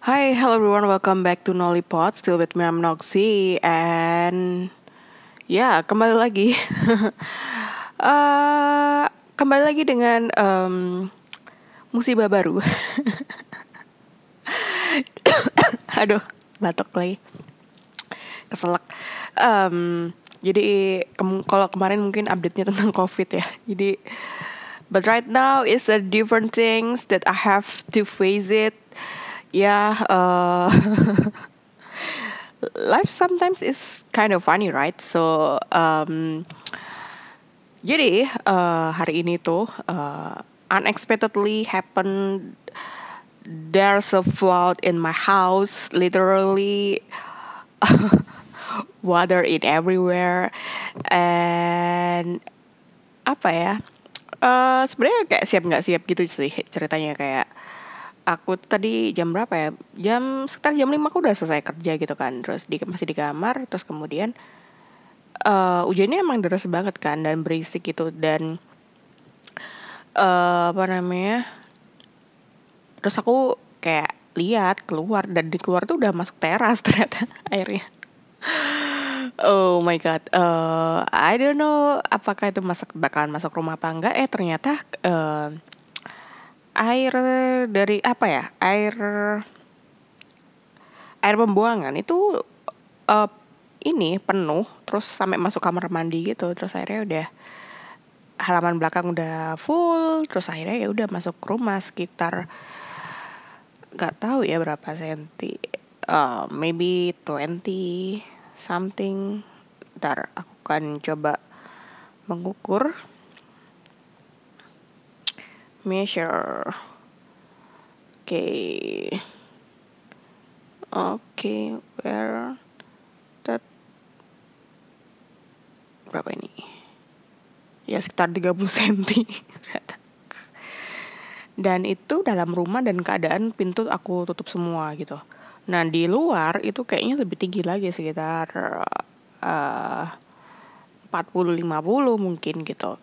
Hi, hello everyone. Welcome back to Nollipod. Still with me, I'm Noxy. And ya, kembali lagi. uh, kembali lagi dengan um, musibah baru. Aduh, batuk lagi. Keselak. Um, jadi ke kalau kemarin mungkin update-nya tentang COVID ya. Jadi But right now it's a different things that I have to face it. Yeah, uh, life sometimes is kind of funny, right? So um, jadi uh, hari ini tuh uh, unexpectedly happened. There's a flood in my house, literally. water in everywhere and apa ya uh, sebenarnya kayak siap nggak siap gitu sih ceritanya kayak aku tadi jam berapa ya? Jam sekitar jam lima aku udah selesai kerja gitu kan. Terus di masih di kamar terus kemudian uh, hujannya emang deras banget kan dan berisik gitu dan uh, apa namanya terus aku kayak lihat keluar dan di keluar tuh udah masuk teras ternyata airnya. Oh my god, uh, I don't know apakah itu masuk bakalan masuk rumah apa enggak. Eh ternyata uh, air dari apa ya? Air air pembuangan itu uh, ini penuh terus sampai masuk kamar mandi gitu. Terus akhirnya udah halaman belakang udah full. Terus akhirnya ya udah masuk rumah sekitar nggak tahu ya berapa senti. Uh, maybe 20 something ntar aku akan coba mengukur measure oke okay. oke okay, where that berapa ini ya sekitar 30 cm dan itu dalam rumah dan keadaan pintu aku tutup semua gitu Nah di luar itu kayaknya lebih tinggi lagi sekitar uh, 40-50 mungkin gitu.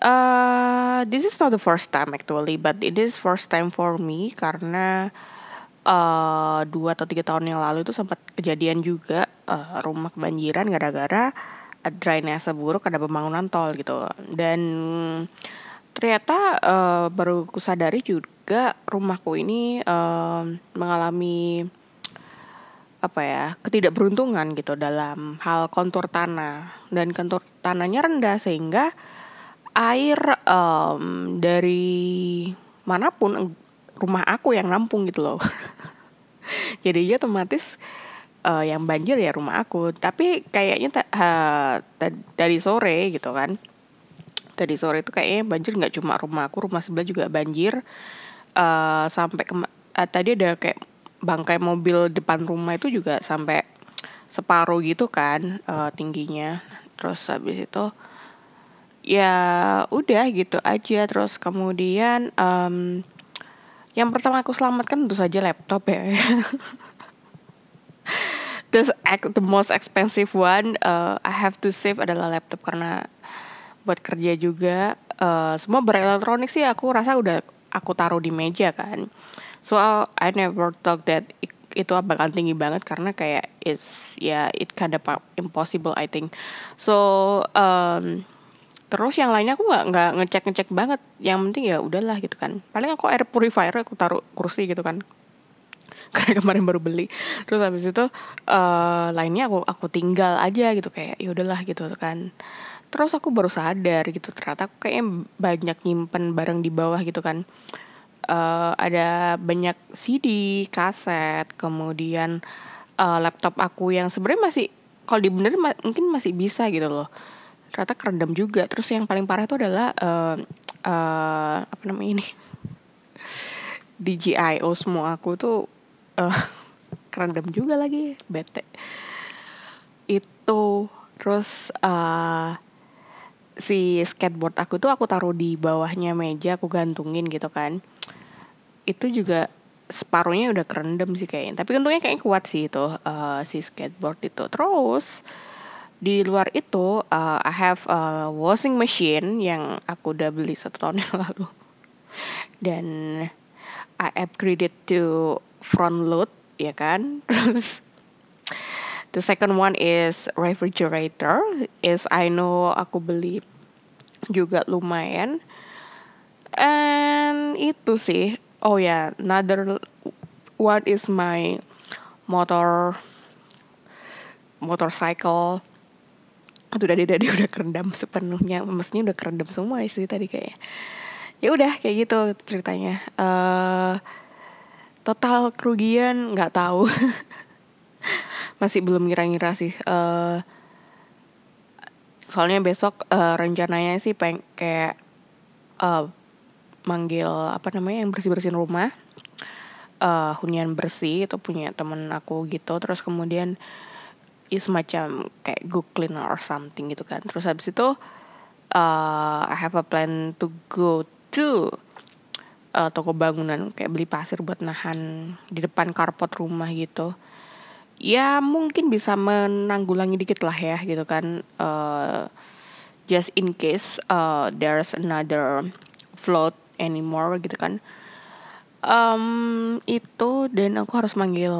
Uh, this is not the first time actually, but it is first time for me karena uh, dua atau tiga tahun yang lalu itu sempat kejadian juga uh, rumah kebanjiran gara-gara drainase buruk ada pembangunan tol gitu. Dan ternyata uh, baru kusadari juga rumahku ini uh, mengalami apa ya ketidakberuntungan gitu dalam hal kontur tanah. Dan kontur tanahnya rendah sehingga air um, dari mana pun rumah aku yang nampung gitu loh. Jadi ya otomatis uh, yang banjir ya rumah aku. Tapi kayaknya uh, dari sore gitu kan. Dari sore itu kayaknya banjir nggak cuma rumah aku rumah sebelah juga banjir. Uh, sampai ke uh, tadi ada kayak bangkai mobil depan rumah itu juga sampai separuh gitu kan uh, tingginya. Terus habis itu ya udah gitu aja. Terus kemudian um, yang pertama aku selamatkan tentu saja laptop ya. The the most expensive one uh, I have to save adalah laptop karena buat kerja juga. Uh, semua berelektronik sih aku rasa udah aku taruh di meja kan. So I never thought that it, itu bakal tinggi banget karena kayak it's ya yeah, it kind of impossible I think. So um, terus yang lainnya aku nggak nggak ngecek ngecek banget. Yang penting ya udahlah gitu kan. Paling aku air purifier aku taruh kursi gitu kan. Karena kemarin baru beli. Terus habis itu uh, lainnya aku aku tinggal aja gitu. Kayak ya udahlah gitu kan. Terus aku baru sadar gitu ternyata aku kayaknya banyak nyimpen barang di bawah gitu kan. Uh, ada banyak CD kaset kemudian uh, laptop aku yang sebenarnya masih kalau dibenerin ma mungkin masih bisa gitu loh ternyata kerendam juga. Terus yang paling parah itu adalah uh, uh, apa namanya ini? DJIO semua aku tuh uh, kerendam juga lagi bete. Itu terus uh, si skateboard aku tuh aku taruh di bawahnya meja aku gantungin gitu kan. Itu juga separuhnya udah kerendam sih kayaknya. Tapi untungnya kayaknya kuat sih itu uh, si skateboard itu. Terus di luar itu uh, I have a washing machine yang aku udah beli satu tahun yang lalu. Dan I upgraded to front load ya kan? Terus the second one is refrigerator. Is I know aku beli juga lumayan. And itu sih. Oh ya yeah, another one is my motor motorcycle itu udah dia udah kerendam sepenuhnya. Mesinnya udah kerendam semua sih tadi kayak ya udah kayak gitu ceritanya. Uh, total kerugian nggak tahu. Masih belum ngira-ngira sih. Uh, soalnya besok uh, rencananya sih peng kayak uh, manggil apa namanya yang bersih bersihin rumah. Uh, hunian bersih itu punya temen aku gitu. Terus kemudian ya semacam kayak go cleaner or something gitu kan. Terus habis itu uh, I have a plan to go to uh, toko bangunan kayak beli pasir buat nahan di depan carport rumah gitu. Ya mungkin bisa menanggulangi dikit lah ya gitu kan. Uh, just in case uh, there's another float anymore gitu kan. Um, itu dan aku harus manggil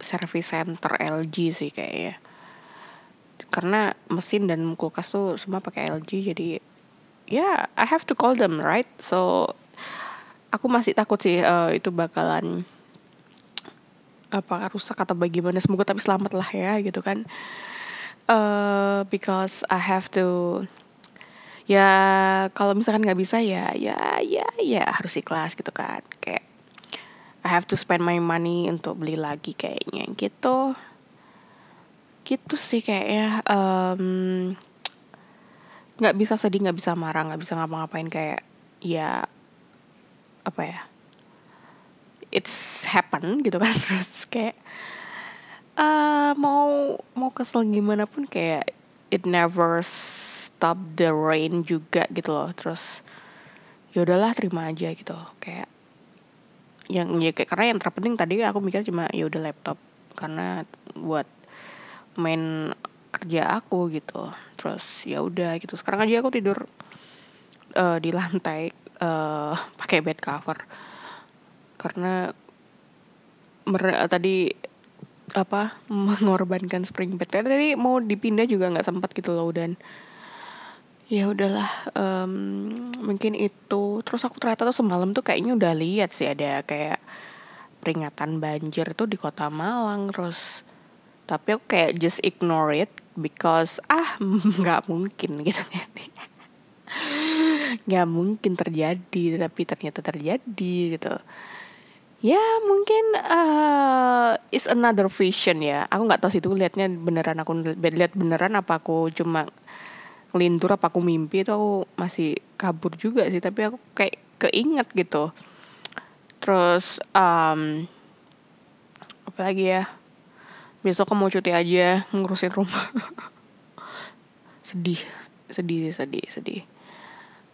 service center LG sih kayaknya karena mesin dan kulkas tuh semua pakai LG jadi ya yeah, I have to call them right? So aku masih takut sih uh, itu bakalan apa rusak atau bagaimana. Semoga tapi selamat lah ya gitu kan. Uh, because I have to ya kalau misalkan nggak bisa ya ya ya ya harus ikhlas gitu kan. Kayak I have to spend my money untuk beli lagi kayaknya gitu gitu sih kayaknya nggak um, bisa sedih nggak bisa marah nggak bisa ngapa-ngapain kayak ya apa ya it's happen gitu kan. Terus kayak uh, mau mau kesel gimana pun kayak it never stop the rain juga gitu loh. Terus ya udahlah terima aja gitu. Kayak yang ya kayak karena yang terpenting tadi aku mikir cuma ya udah laptop. Karena buat main kerja aku gitu. Terus ya udah gitu. Sekarang aja aku tidur uh, di lantai uh, pakai bed cover. Karena mer tadi apa mengorbankan spring bed. Karena tadi mau dipindah juga nggak sempat gitu loh dan. Ya udahlah um, mungkin itu. Terus aku ternyata tuh semalam tuh kayaknya udah lihat sih ada kayak peringatan banjir tuh di kota Malang. Terus tapi aku kayak just ignore it because ah nggak mungkin gitu kan. Nggak mungkin terjadi tapi ternyata terjadi gitu. Ya mungkin uh, is another vision ya. Aku nggak tahu sih itu liatnya beneran aku lihat beneran apa aku cuma ngelintur apa aku mimpi itu aku masih kabur juga sih. Tapi aku kayak keinget gitu. Terus um, apa lagi ya besok aku cuti aja ngurusin rumah. Sedih sedih sedih sedih.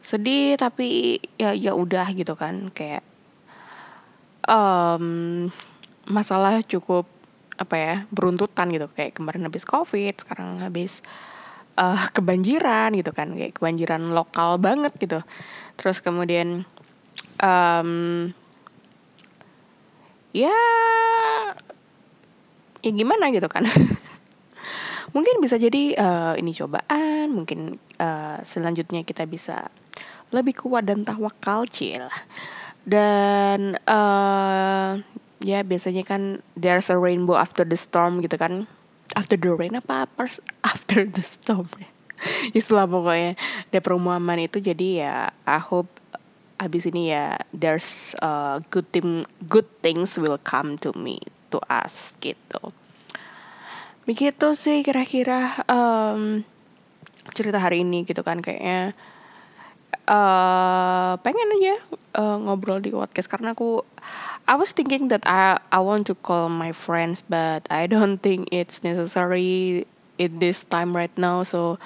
Sedih tapi ya ya udah gitu kan kayak um, masalah cukup apa ya beruntutan gitu. Kayak kemarin habis covid sekarang habis uh, kebanjiran gitu kan kayak kebanjiran lokal banget gitu. Terus kemudian um, ya ya gimana gitu kan? Mungkin bisa jadi uh, ini cobaan mungkin uh, selanjutnya kita bisa lebih kuat dan tawakal cil. Dan uh, ya biasanya kan there's a rainbow after the storm gitu kan. After the rain apa? First after the storm. Istilah pokoknya. Ada perumahan itu jadi ya I hope habis ini ya there's a good thing good things will come to me to us gitu. Begitu sih kira-kira um, cerita hari ini gitu kan kayaknya. Uh, pengen aja uh, ngobrol di podcast karena aku I was thinking that I I want to call my friends but I don't think it's necessary in this time right now so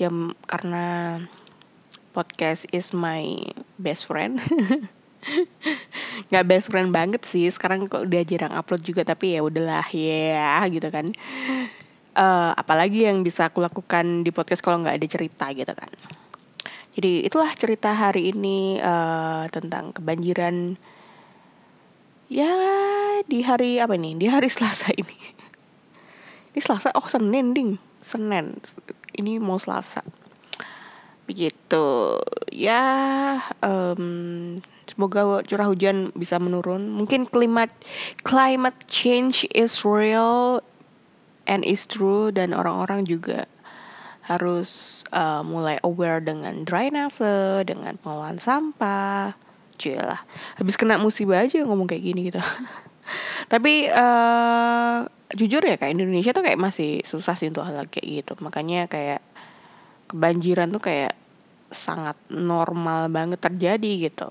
ya karena podcast is my best friend nggak best friend banget sih. Sekarang kok udah jarang upload juga tapi ya udahlah ya yeah, gitu kan. Uh, apalagi yang bisa aku lakukan di podcast kalau nggak ada cerita gitu kan. Jadi itulah cerita hari ini uh, tentang kebanjiran. Ya di hari apa nih di hari Selasa ini. Ini Selasa? Oh Senin ding. Senin. Ini mau Selasa. Begitu. Ya um, semoga curah hujan bisa menurun. Mungkin climate climate change is real and is true dan orang-orang juga harus uh, mulai aware dengan drainase dengan pengelolaan sampah. Lah. Habis kena musibah aja ngomong kayak gini gitu. Tapi uh, jujur ya kayak Indonesia tuh kayak masih susah sih untuk hal kayak gitu. Makanya kayak kebanjiran tuh kayak sangat normal banget terjadi gitu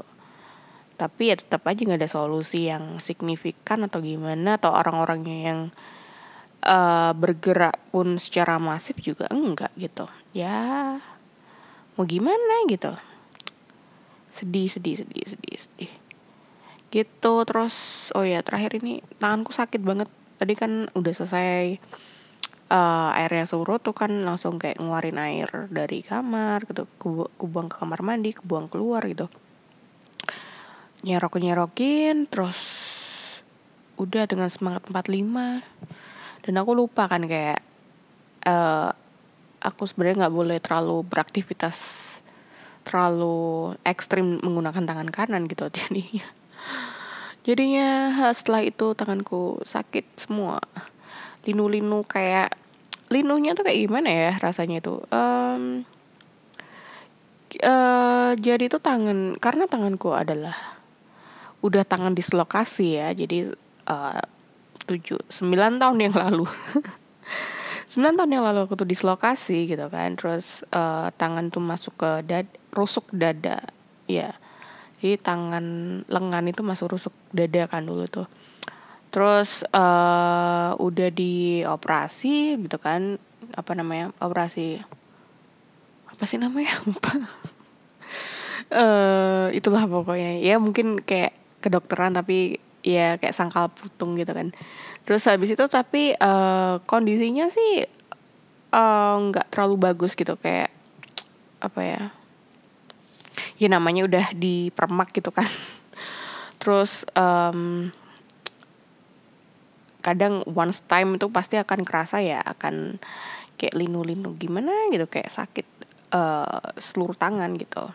tapi ya tetap aja nggak ada solusi yang signifikan atau gimana atau orang-orangnya yang uh, bergerak pun secara masif juga enggak gitu. Ya mau gimana gitu. Sedih sedih sedih sedih sedih. Gitu terus oh ya terakhir ini tanganku sakit banget. Tadi kan udah selesai uh, airnya surut tuh kan langsung kayak ngeluarin air dari kamar gitu. Ku, buang ke kamar mandi buang keluar gitu nyerok nyerokin terus udah dengan semangat 45 dan aku lupa kan kayak uh, aku sebenarnya nggak boleh terlalu beraktivitas terlalu ekstrim menggunakan tangan kanan gitu jadinya. Jadinya setelah itu tanganku sakit semua. Linu-linu kayak linunya tuh kayak gimana ya rasanya itu? Um, uh, jadi itu tangan karena tanganku adalah udah tangan dislokasi ya jadi uh, tujuh sembilan tahun yang lalu. 9 tahun yang lalu aku tuh dislokasi gitu kan terus uh, tangan tuh masuk ke dad rusuk dada ya. Jadi tangan lengan itu masuk rusuk dada kan dulu tuh. Terus uh, udah dioperasi gitu kan apa namanya operasi apa sih namanya? Lupa. Uh, itulah pokoknya. Ya mungkin kayak kedokteran tapi ya kayak sangkal putung gitu kan. Terus habis itu tapi uh, kondisinya sih eh, nggak uh, terlalu bagus gitu kayak apa ya ya namanya udah di permak gitu kan. Terus um, kadang once time itu pasti akan kerasa ya akan kayak linu-linu gimana gitu kayak sakit uh, seluruh tangan gitu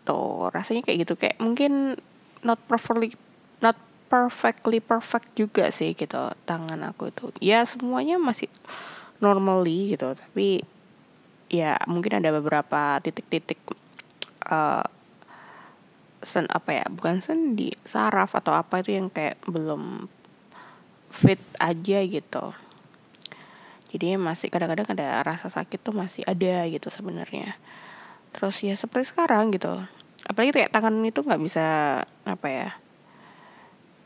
gitu. Rasanya kayak gitu. Kayak mungkin not properly not perfectly perfect juga sih gitu tangan aku itu. Ya semuanya masih normally gitu. Tapi ya mungkin ada beberapa titik-titik uh, sen apa ya bukan sendi saraf atau apa itu yang kayak belum fit aja gitu. Jadi masih kadang-kadang ada rasa sakit tuh masih ada gitu sebenarnya terus ya seperti sekarang gitu. Apalagi kayak tangan itu nggak bisa apa ya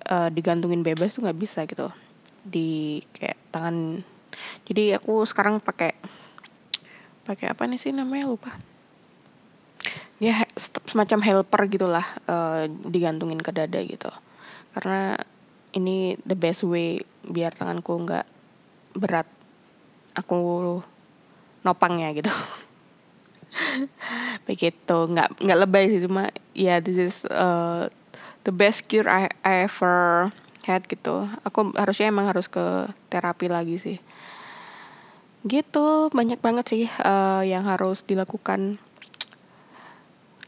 uh, digantungin bebas tuh nggak bisa gitu. Di kayak tangan. Jadi aku sekarang pakai pakai apa nih sih namanya? Lupa. Ya semacam helper gitulah uh, digantungin ke dada gitu. Karena ini the best way biar tanganku nggak berat. Aku nopangnya gitu begitu. Nggak nggak lebay sih cuma ya yeah, this is uh, the best cure I, I ever had gitu. Aku harusnya emang harus ke terapi lagi sih. Gitu. Banyak banget sih uh, yang harus dilakukan.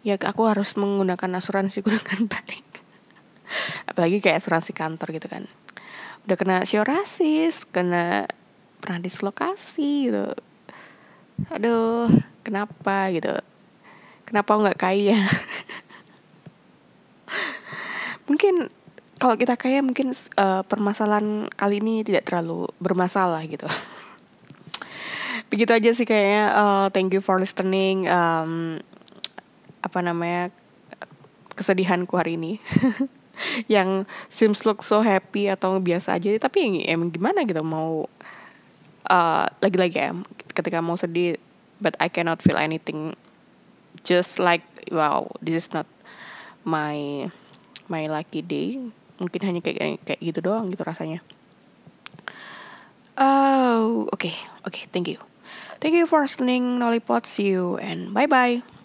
Ya aku harus menggunakan asuransi dengan baik. Apalagi kayak asuransi kantor gitu kan. Udah kena siorasis kena pernah dislokasi gitu. Aduh kenapa gitu. Kenapa nggak kaya? Mungkin kalau kita kaya mungkin uh, permasalahan kali ini tidak terlalu bermasalah gitu. Begitu aja sih kayaknya uh, thank you for listening um, apa namanya kesedihanku hari ini. Yang seems look so happy atau biasa aja tapi emang gimana gitu mau uh, lagi-lagi ya ketika mau sedih but I cannot feel anything. Just like wow this is not my my lucky day. Mungkin hanya kayak kayak gitu doang gitu rasanya. Oh oke okay. oke okay, thank you. Thank you for listening Nollypot see you and bye bye